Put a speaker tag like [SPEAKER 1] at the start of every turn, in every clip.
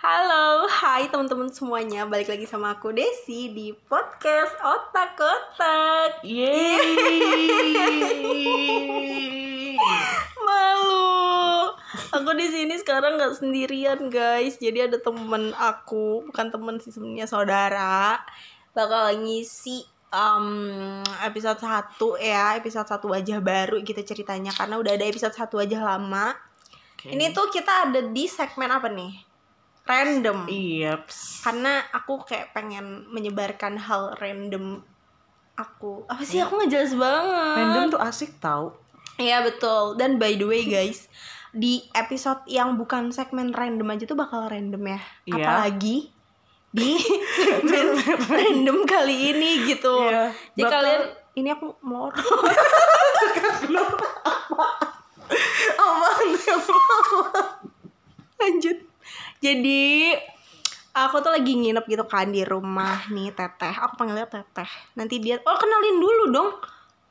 [SPEAKER 1] Halo, hai teman-teman semuanya. Balik lagi sama aku Desi di podcast Otak Kotak.
[SPEAKER 2] Yeay.
[SPEAKER 1] Malu. Aku di sini sekarang nggak sendirian, guys. Jadi ada temen aku, bukan temen sih sebenarnya saudara. Bakal ngisi um, episode 1 ya, episode 1 wajah baru gitu ceritanya karena udah ada episode 1 wajah lama.
[SPEAKER 2] Oke.
[SPEAKER 1] Ini tuh kita ada di segmen apa nih? Random.
[SPEAKER 2] Iya.
[SPEAKER 1] karena aku kayak pengen menyebarkan hal random aku. Apa sih? Aku nggak jelas banget.
[SPEAKER 2] Random tuh asik tau.
[SPEAKER 1] Iya betul. Dan by the way guys di episode yang bukan segmen random aja tuh bakal random ya.
[SPEAKER 2] Iya.
[SPEAKER 1] apalagi di segmen random kali ini gitu.
[SPEAKER 2] Iya.
[SPEAKER 1] jadi
[SPEAKER 2] Bakal-
[SPEAKER 1] kalian ini aku melor. Lanjut jadi aku tuh lagi nginep gitu kan di rumah nih teteh aku panggilnya teteh nanti dia oh kenalin dulu dong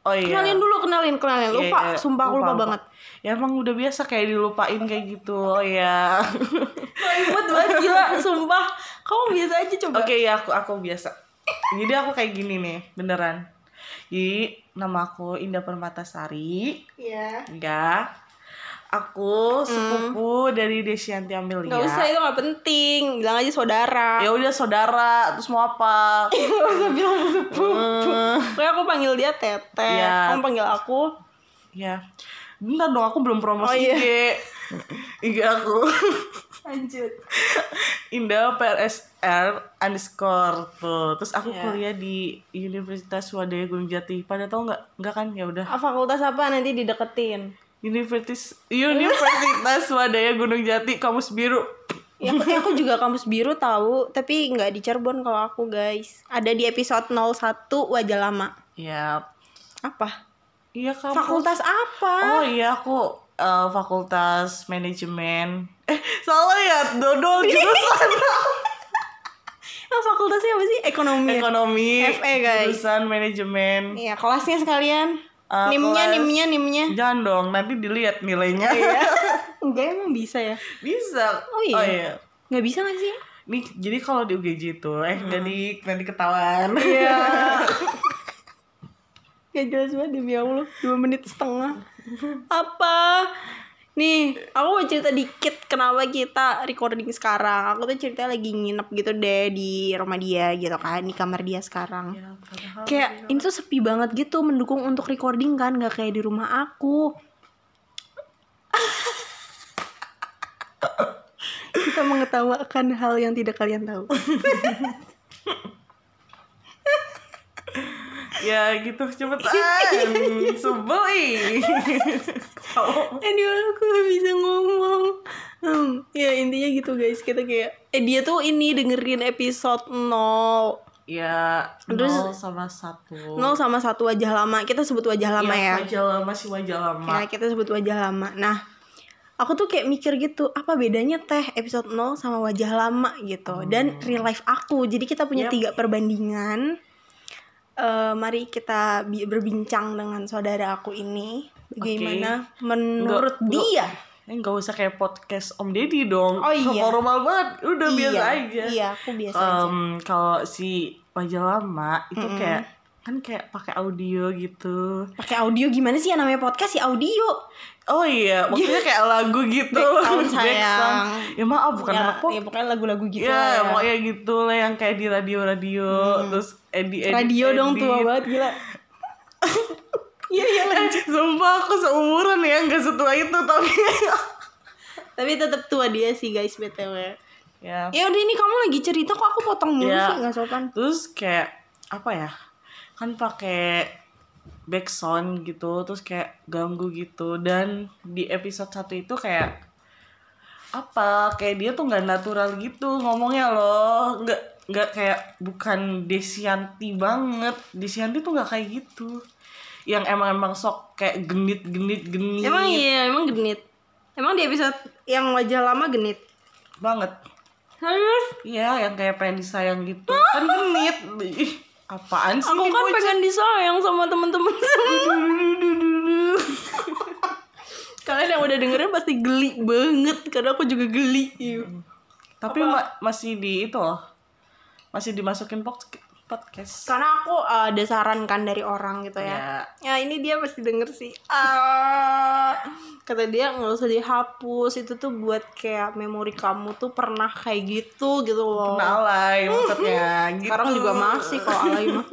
[SPEAKER 2] Oh iya.
[SPEAKER 1] kenalin dulu kenalin kenalin
[SPEAKER 2] Iya,
[SPEAKER 1] lupa
[SPEAKER 2] iya.
[SPEAKER 1] sumpah aku lupa, banget
[SPEAKER 2] Ya emang udah biasa kayak dilupain kayak gitu. Oh ya.
[SPEAKER 1] Ribet banget gila sumpah kamu biasa aja coba
[SPEAKER 2] Oke ya aku aku biasa. Jadi aku kayak gini nih, beneran. Jadi nama aku Indah Permatasari.
[SPEAKER 1] Iya
[SPEAKER 2] Ya. Aku sepupu dari Desianti Amelia.
[SPEAKER 1] nggak usah itu nggak penting bilang aja saudara
[SPEAKER 2] Ya udah saudara, terus mau apa?
[SPEAKER 1] nggak usah bilang sepupu
[SPEAKER 2] Eh,
[SPEAKER 1] Pokoknya aku panggil dia teteh
[SPEAKER 2] Iya.
[SPEAKER 1] kamu panggil aku
[SPEAKER 2] ya. Bentar dong, aku belum promosi
[SPEAKER 1] Oh, iya.
[SPEAKER 2] IG. IG aku.
[SPEAKER 1] lanjut
[SPEAKER 2] Indah PRSR underscore tuh. Terus aku
[SPEAKER 1] Iya.
[SPEAKER 2] kuliah di Universitas Swadaya Gunung Jati. Pada tau nggak? Nggak kan? Ya udah.
[SPEAKER 1] ah, fakultas apa nanti dideketin
[SPEAKER 2] Universitas Universitas Swadaya Gunung Jati kampus biru.
[SPEAKER 1] Ya, aku, aku juga kampus biru tahu, tapi nggak di Cirebon kalau aku guys. Ada di episode 01 wajah lama.
[SPEAKER 2] Ya.
[SPEAKER 1] Apa?
[SPEAKER 2] Iya kampus.
[SPEAKER 1] Fakultas apa?
[SPEAKER 2] Oh iya aku eh, fakultas manajemen. Eh salah ya dodol jurusan
[SPEAKER 1] Nah, fakultasnya apa sih? Ekonomi. ya?
[SPEAKER 2] ekonomi.
[SPEAKER 1] FE, guys.
[SPEAKER 2] Jurusan manajemen.
[SPEAKER 1] Iya, kelasnya sekalian.
[SPEAKER 2] Eh,
[SPEAKER 1] nimnya,
[SPEAKER 2] kelas-
[SPEAKER 1] nimnya, nimnya.
[SPEAKER 2] Jangan dong, nanti dilihat nilainya.
[SPEAKER 1] Iya. Enggak emang bisa ya?
[SPEAKER 2] Bisa.
[SPEAKER 1] Oh iya. Nggak bisa nggak sih?
[SPEAKER 2] Nih, jadi kalau di UGJ itu eh jadi nanti ketahuan.
[SPEAKER 1] Iya. Gak jelas banget demi Allah Dua menit setengah Apa? Nih, aku mau cerita dikit kenapa kita recording sekarang. Aku tuh cerita lagi nginep gitu deh di rumah dia gitu kan Di kamar dia sekarang.
[SPEAKER 2] Ya,
[SPEAKER 1] Kayak ini tuh sepi banget gitu mendukung untuk recording kan Gak kayak di rumah aku. Kita mengetawakan hal yang tidak kalian tahu
[SPEAKER 2] ya gitu cepetan. Sebel ih.
[SPEAKER 1] Ini aku gak bisa ngomong hmm, Ya intinya gitu guys Kita kayak Eh dia tuh ini dengerin episode 0
[SPEAKER 2] Ya,
[SPEAKER 1] Terus-
[SPEAKER 2] nol sama satu.
[SPEAKER 1] 0 sama satu wajah lama Kita sebut wajah lama ya,
[SPEAKER 2] Wajah lama sih wajah lama.
[SPEAKER 1] Ya kita sebut wajah lama Nah Aku tuh kayak mikir gitu Apa bedanya teh episode 0 sama wajah lama gitu Dan real life aku Jadi kita punya
[SPEAKER 2] Yap.
[SPEAKER 1] tiga perbandingan Eh, Mari kita bi- berbincang dengan saudara aku ini Bagaimana menurut
[SPEAKER 2] Nggak-
[SPEAKER 1] dia
[SPEAKER 2] Eh nggak usah kayak podcast Om Deddy dong.
[SPEAKER 1] Oh, iya.
[SPEAKER 2] Normal banget. Udah biasa
[SPEAKER 1] Iya,
[SPEAKER 2] aja.
[SPEAKER 1] Iya aku biasa aja
[SPEAKER 2] Em, kalau si wajah lama itu
[SPEAKER 1] Mm-mm.
[SPEAKER 2] kayak kan kayak pakai audio gitu.
[SPEAKER 1] pakai audio gimana sih yang namanya podcast ya audio
[SPEAKER 2] Oh iya, maksudnya kayak lagu gitu.
[SPEAKER 1] Background, sayang.
[SPEAKER 2] Ya maaf bukan
[SPEAKER 1] ya,
[SPEAKER 2] anak pop.
[SPEAKER 1] ya pokoknya lagu-lagu gitu
[SPEAKER 2] ya,
[SPEAKER 1] lah ya.
[SPEAKER 2] pokoknya gitu lah yang kayak di radio-radio terus edit edit
[SPEAKER 1] radio dong tua banget gila iya iya lanjut
[SPEAKER 2] Sumpah aku seumuran ya nggak setua itu tapi
[SPEAKER 1] tapi tetap tua dia sih guys btw
[SPEAKER 2] ya
[SPEAKER 1] ya udah ini kamu lagi cerita kok aku potong mulu
[SPEAKER 2] Ya.
[SPEAKER 1] sih nggak sopan
[SPEAKER 2] terus kayak apa ya kan pakai backsound gitu terus kayak ganggu gitu. Dan di episode satu itu kayak apa? Kayak dia tuh nggak natural gitu ngomongnya loh. Nggak nggak kayak bukan Desianti banget. Desianti tuh nggak kayak gitu. Yang emang emang sok kayak genit genit genit.
[SPEAKER 1] Emang iya emang genit. Emang di episode yang wajah lama genit?
[SPEAKER 2] Banget.
[SPEAKER 1] Serius?
[SPEAKER 2] Iya yang kayak pengen disayang gitu. Kan genit apaan sih
[SPEAKER 1] aku kan
[SPEAKER 2] bocah?
[SPEAKER 1] pengen disayang sama temen-temen kalian yang udah dengerin pasti geli banget karena aku juga geli.
[SPEAKER 2] Tapi ma- masih di itu loh. Masih dimasukin pod- podcast.
[SPEAKER 1] Karena aku uh, ada saran kan dari orang gitu ya.
[SPEAKER 2] Ya.
[SPEAKER 1] Ya ini dia pasti denger sih. Ah, kata dia nggak usah dihapus itu tuh buat kayak memori kamu tuh pernah kayak gitu gitu loh.
[SPEAKER 2] Pernah alay maksudnya gitu.
[SPEAKER 1] Sekarang juga masih kalau alay mah.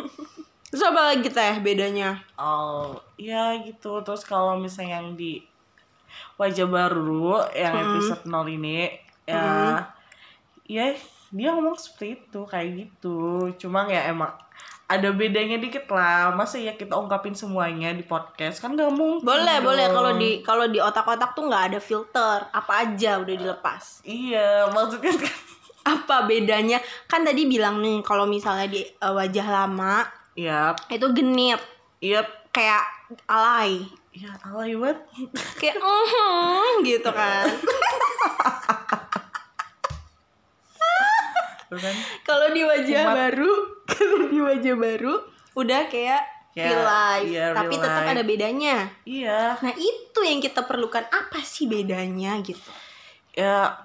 [SPEAKER 1] Terus apa lagi teh bedanya?
[SPEAKER 2] Oh, ya gitu. Terus kalau misalnya yang di wajah baru yang episode 0 ini ya ya dia ngomong seperti itu kayak gitu. Cuma ya emang ada bedanya dikit lah. Masa ya kita ungkapin semuanya di podcast kan gak mungkin.
[SPEAKER 1] Boleh,
[SPEAKER 2] dong.
[SPEAKER 1] boleh kalau di kalau di otak-otak tuh nggak ada filter, apa aja udah dilepas.
[SPEAKER 2] Iya, maksudnya kan
[SPEAKER 1] Apa bedanya? Kan tadi bilang nih kalau misalnya di uh, wajah lama
[SPEAKER 2] Yap,
[SPEAKER 1] itu genit,
[SPEAKER 2] yap.
[SPEAKER 1] kayak alay.
[SPEAKER 2] Ya alay banget.
[SPEAKER 1] Kayak mhm gitu kan.
[SPEAKER 2] Kan?
[SPEAKER 1] Kalau di wajah
[SPEAKER 2] Umat.
[SPEAKER 1] baru, kalau di wajah baru udah kayak
[SPEAKER 2] Ya,
[SPEAKER 1] real life,
[SPEAKER 2] iya,
[SPEAKER 1] tapi
[SPEAKER 2] real
[SPEAKER 1] tetap
[SPEAKER 2] life.
[SPEAKER 1] ada bedanya.
[SPEAKER 2] Iya.
[SPEAKER 1] Nah, itu yang kita perlukan. Apa sih bedanya gitu?
[SPEAKER 2] ya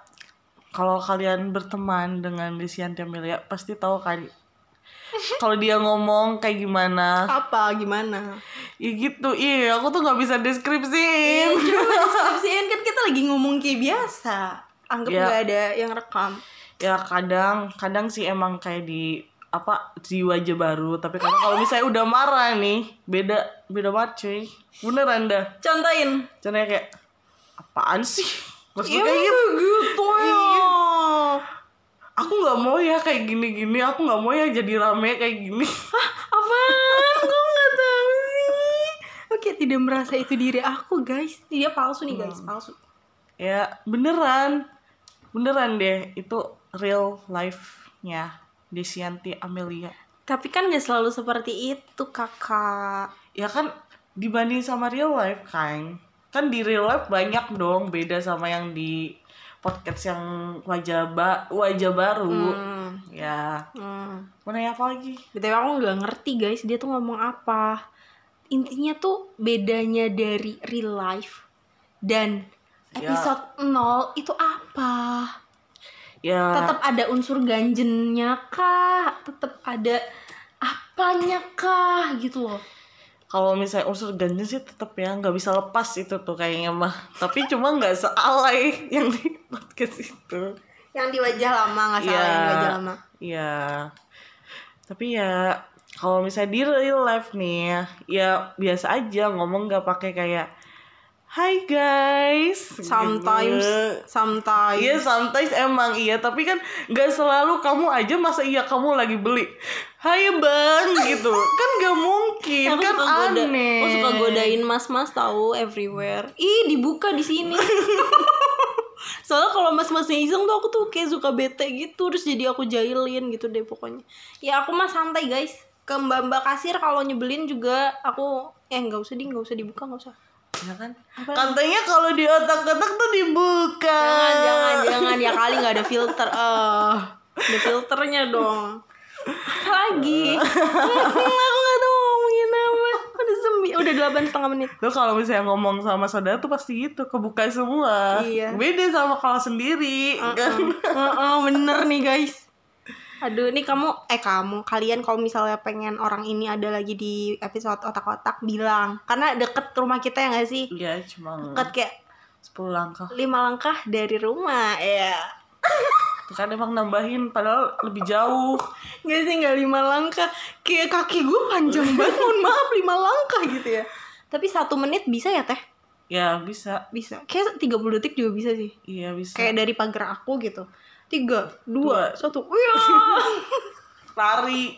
[SPEAKER 2] kalau kalian berteman dengan Desianti Amelia pasti tahu kan kalau dia ngomong kayak gimana
[SPEAKER 1] Apa gimana?
[SPEAKER 2] ya gitu iya aku tuh nggak bisa deskripsiin
[SPEAKER 1] Deskripsiin kan kita lagi ngomong kayak biasa. Anggap
[SPEAKER 2] Ya.
[SPEAKER 1] nggak ada yang rekam.
[SPEAKER 2] Ya kadang kadang sih emang kayak di apa di wajah baru tapi kadang kalau misalnya udah marah nih beda beda banget cuy beneran dah
[SPEAKER 1] Contohin.
[SPEAKER 2] contohnya kayak apaan sih
[SPEAKER 1] Ya
[SPEAKER 2] maksudnya kayak gitu
[SPEAKER 1] gitu ya.
[SPEAKER 2] aku nggak mau ya kayak gini gini aku nggak mau ya jadi rame kayak gini
[SPEAKER 1] Apaan? Kok nggak tahu sih? Oke, tidak merasa itu diri aku, guys. Dia palsu nih, guys. Palsu.
[SPEAKER 2] ya beneran beneran deh itu real life-nya Desianti Amelia
[SPEAKER 1] Tapi kan gak selalu seperti itu, kakak.
[SPEAKER 2] ya kan dibanding sama real life kan kan di real life banyak dong beda sama yang di podcast yang wajah ba wajah baru
[SPEAKER 1] Hmm.
[SPEAKER 2] ya
[SPEAKER 1] Hmm.
[SPEAKER 2] mau nanya apa lagi
[SPEAKER 1] BTW aku nggak ngerti guys, dia tuh ngomong apa. Intinya tuh bedanya dari real life dan
[SPEAKER 2] Ya.
[SPEAKER 1] episode 0 itu apa?
[SPEAKER 2] Ya
[SPEAKER 1] Tetap ada unsur ganjennya kah? Tetap ada apanya kah gitu loh.
[SPEAKER 2] kalau misalnya unsur ganjil sih tetap ya nggak bisa lepas itu tuh kayaknya mah tapi cuma nggak sealay yang di podcast itu
[SPEAKER 1] Yang di wajah lama nggak salah
[SPEAKER 2] Iya.
[SPEAKER 1] yang di wajah lama.
[SPEAKER 2] Iya. Tapi ya kalau misalnya di real life nih ya biasa aja ngomong nggak pakai kayak Hai guys.
[SPEAKER 1] Sometimes,
[SPEAKER 2] Gitu.
[SPEAKER 1] sometimes.
[SPEAKER 2] Iya sometimes emang iya tapi kan nggak selalu kamu aja masa iya kamu lagi beli Hai bang gitu kan nggak mungkin
[SPEAKER 1] Aku
[SPEAKER 2] kan
[SPEAKER 1] suka goda-
[SPEAKER 2] aneh
[SPEAKER 1] Aku suka godain mas-mas tahu everywhere. Ih, dibuka di sini. Soalnya kalau mas-masnya iseng tuh aku tuh kayak suka bete gitu terus jadi aku jahilin gitu deh pokoknya. Ya aku mah santai guys. Ke mbak-mbak kasir kalau nyebelin juga aku eh nggak usah di nggak usah dibuka nggak usah.
[SPEAKER 2] Ya kan
[SPEAKER 1] Apa?
[SPEAKER 2] katanya kalau di otak-otak tuh dibuka
[SPEAKER 1] Jangan jangan jangan ya kali nggak ada filter. Eh, ada filternya dong. Apa lagi? aku nggak tahu ngomongin apa. Udah semi, udah delapan setengah menit.
[SPEAKER 2] Lo kalau misalnya ngomong sama saudara tuh pasti gitu, kebuka semua.
[SPEAKER 1] Iya.
[SPEAKER 2] Beda sama kalau sendiri, kan?
[SPEAKER 1] Heeh, bener nih guys. Aduh, ini kamu eh kamu kalian kalau misalnya pengen orang ini ada lagi di episode otak-otak bilang karena deket rumah kita ya nggak sih?
[SPEAKER 2] Iya, cuma
[SPEAKER 1] Deket kayak
[SPEAKER 2] 10 langkah.
[SPEAKER 1] lima langkah dari rumah ya.
[SPEAKER 2] Kan emang nambahin padahal lebih jauh.
[SPEAKER 1] Nggak sih nggak lima langkah kayak kaki gue panjang banget mohon maaf lima langkah gitu ya. Tapi satu menit bisa ya teh?
[SPEAKER 2] Ya, bisa.
[SPEAKER 1] Bisa. Kayak 30 detik juga bisa sih.
[SPEAKER 2] Iya, bisa.
[SPEAKER 1] Kayak dari pagar aku gitu. Tiga, dua,
[SPEAKER 2] Dua.
[SPEAKER 1] satu. Wih.
[SPEAKER 2] Lari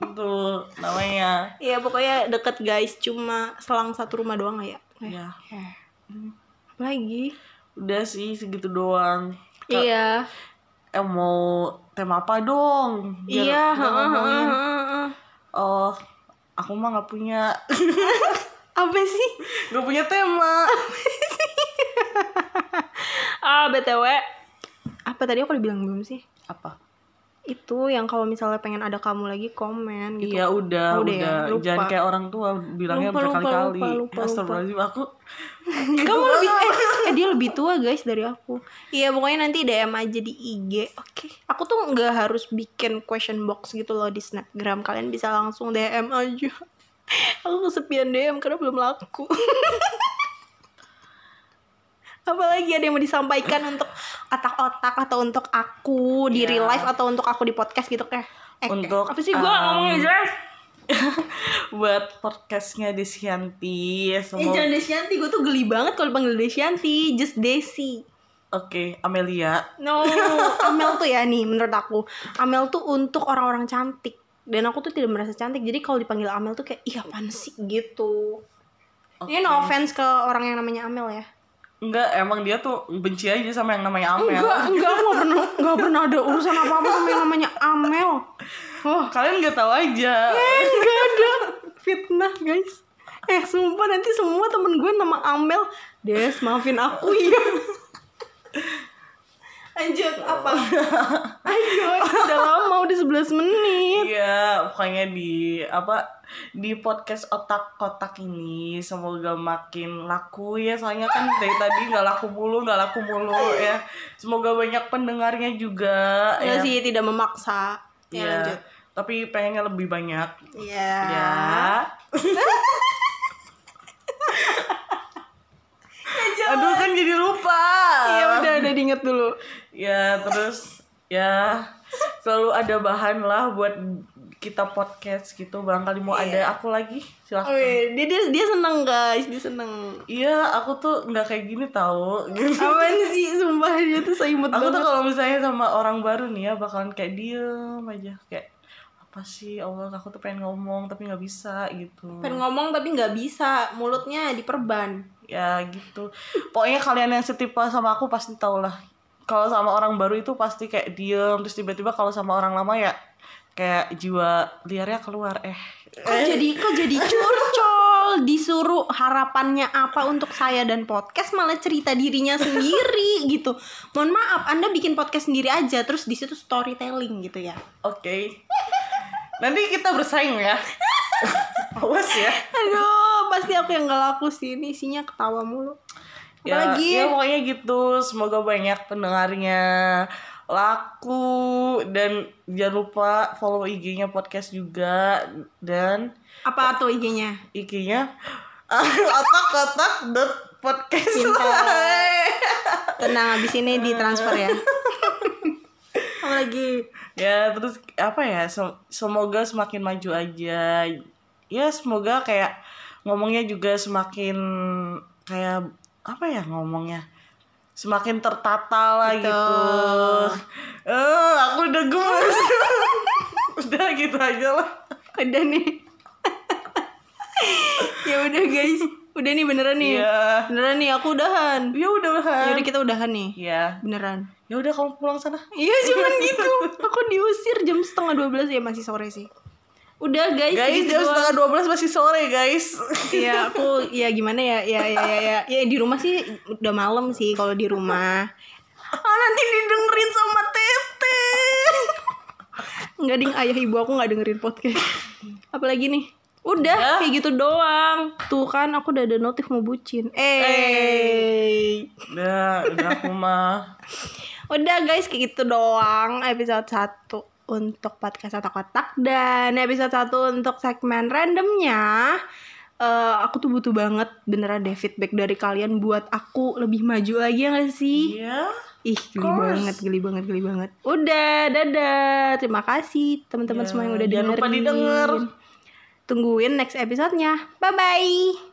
[SPEAKER 2] itu namanya.
[SPEAKER 1] Iya pokoknya deket guys, cuma selang satu rumah doang ya.
[SPEAKER 2] Ya,
[SPEAKER 1] Eh. Apa lagi?
[SPEAKER 2] udah sih segitu doang. Ka-
[SPEAKER 1] Iya.
[SPEAKER 2] Eh mau tema apa dong? Biar
[SPEAKER 1] Iya,
[SPEAKER 2] ngomongin.
[SPEAKER 1] heeh.
[SPEAKER 2] Oh, aku mah nggak punya
[SPEAKER 1] Apa sih?
[SPEAKER 2] nggak punya tema.
[SPEAKER 1] Ah, BTW. Apa tadi aku udah bilang belum sih?
[SPEAKER 2] Apa?
[SPEAKER 1] itu yang kalau misalnya pengen ada kamu lagi komen gitu.
[SPEAKER 2] Iya udah,
[SPEAKER 1] Oh, udah
[SPEAKER 2] udah.
[SPEAKER 1] ya? Lupa.
[SPEAKER 2] Jangan kayak orang tua bilangnya berkali-kali. Astagfirullahaladzim, aku
[SPEAKER 1] Kamu lebih eh, eh, dia lebih tua guys dari aku. Iya pokoknya nanti DM aja di IG. Oke. Aku tuh nggak harus bikin question box gitu loh di Snapgram. Kalian bisa langsung DM aja. Aku kesepian DM karena belum laku. Apalagi ada yang mau disampaikan untuk otak-otak atau untuk aku di
[SPEAKER 2] Iya.
[SPEAKER 1] real life atau untuk aku di podcast gitu kayak. Eh,
[SPEAKER 2] Untuk,
[SPEAKER 1] apa sih gua
[SPEAKER 2] um,
[SPEAKER 1] ngomongnya jelas?
[SPEAKER 2] buat podcastnya Desyanti.
[SPEAKER 1] Eh
[SPEAKER 2] Semoga
[SPEAKER 1] jangan Desyanti, gue tuh geli banget kalau dipanggil Desyanti, just Desi.
[SPEAKER 2] Oke, Amelia.
[SPEAKER 1] No, Amel tuh ya nih menurut aku. Amel tuh untuk orang-orang cantik. Dan aku tuh tidak merasa cantik. Jadi kalau dipanggil Amel tuh kayak ih apaan sih gitu. Ini no offense ke orang yang namanya Amel ya.
[SPEAKER 2] Enggak, emang dia tuh benci aja sama yang namanya Amel.
[SPEAKER 1] Enggak, enggak aku gak pernah enggak pernah ada urusan apa-apa sama yang namanya Amel. Oh,
[SPEAKER 2] Kalian nggak tahu aja.
[SPEAKER 1] eh, enggak ada fitnah, guys. Eh, sumpah nanti semua temen gue nama Amel. Des, maafin aku ya. Lanjut, apa? Ayo, udah lama, udah 11 menit.
[SPEAKER 2] Pokoknya di apa di podcast otak kotak ini semoga makin laku ya soalnya kan dari tadi nggak laku mulu nggak laku mulu ya semoga banyak pendengarnya juga
[SPEAKER 1] Ya
[SPEAKER 2] ya
[SPEAKER 1] sih, tidak memaksa. Ya,
[SPEAKER 2] Iya.
[SPEAKER 1] lanjut.
[SPEAKER 2] tapi pengennya lebih banyak
[SPEAKER 1] Iya.
[SPEAKER 2] ya aduh kan jadi lupa
[SPEAKER 1] Iya, udah, udah diinget dulu.
[SPEAKER 2] ya terus ya selalu ada bahan lah buat kita podcast gitu. Barangkali mau ada aku lagi silahkan.
[SPEAKER 1] Oke, dia, dia, dia seneng guys, dia seneng.
[SPEAKER 2] iya aku tuh nggak kayak gini tahu gitu.
[SPEAKER 1] Apaan sih, sumpah dia tuh seimut
[SPEAKER 2] aku tuh kalau misalnya sama orang baru nih ya bakalan kayak diem aja. Kayak apa sih? Allah aku tuh pengen ngomong tapi nggak bisa gitu.
[SPEAKER 1] Pengen ngomong tapi nggak bisa, mulutnya diperban.
[SPEAKER 2] ya gitu. Pokoknya kalian yang setipe sama aku pasti tau lah kalau sama orang baru itu pasti kayak diem terus tiba-tiba kalau sama orang lama ya kayak jiwa liarnya keluar eh
[SPEAKER 1] Kok jadi kok jadi curcol disuruh harapannya apa untuk saya dan podcast malah cerita dirinya sendiri gitu. Mohon maaf, Anda bikin podcast sendiri aja terus di situ storytelling gitu ya.
[SPEAKER 2] oke nanti kita bersaing ya awas ya
[SPEAKER 1] Aduh, pasti aku yang gak laku sih. Ini isinya ketawa mulu.
[SPEAKER 2] Ya,
[SPEAKER 1] Apalagi
[SPEAKER 2] ya pokoknya gitu semoga banyak pendengarnya laku dan jangan lupa follow IG-nya podcast juga dan
[SPEAKER 1] apa tuh IG-nya?
[SPEAKER 2] IG-nya otak-otak dot podcast.
[SPEAKER 1] Tenang, habis ini ditransfer ya. Apa lagi?
[SPEAKER 2] ya terus apa ya sem- semoga semakin maju aja ya semoga kayak ngomongnya juga semakin kayak apa ya ngomongnya semakin tertata lah
[SPEAKER 1] Gitu.
[SPEAKER 2] gitu eh aku udah gemes udah gitu aja lah
[SPEAKER 1] Udah nih. ya udah guys. Udah nih beneran nih.
[SPEAKER 2] Iya.
[SPEAKER 1] Beneran nih aku udahan.
[SPEAKER 2] ya udah
[SPEAKER 1] Ya
[SPEAKER 2] kan
[SPEAKER 1] udah kita udahan nih.
[SPEAKER 2] ya
[SPEAKER 1] Beneran.
[SPEAKER 2] ya udah kamu pulang sana
[SPEAKER 1] Iya cuman gitu. Aku diusir jam setengah 12 ya masih sore sih. Udah guys.
[SPEAKER 2] guys jam setengah dua belas masih sore guys
[SPEAKER 1] Iya aku ya gimana ya ya ya ya ya, ya di rumah sih udah malam sih kalau di rumah. Ah nanti didengerin sama Tete. Enggak ding ayah ibu aku nggak dengerin podcast. Apalagi nih? Udah kayak gitu doang. Tuh kan aku udah ada notif mau bucin. Eh.
[SPEAKER 2] udah udah aku mah
[SPEAKER 1] Udah guys kayak gitu doang episode 1 untuk podcast otak-otak dan episode 1 untuk segmen randomnya eh, aku tuh butuh banget beneran deh feedback dari kalian buat aku lebih maju lagi ya gak sih?
[SPEAKER 2] iya
[SPEAKER 1] Ih geli
[SPEAKER 2] course.
[SPEAKER 1] banget, geli banget, geli banget Udah, dadah Terima kasih teman-teman
[SPEAKER 2] Ya,
[SPEAKER 1] semua yang udah
[SPEAKER 2] jangan lupa
[SPEAKER 1] dengerin
[SPEAKER 2] didengar.
[SPEAKER 1] Tungguin next episodenya Bye-bye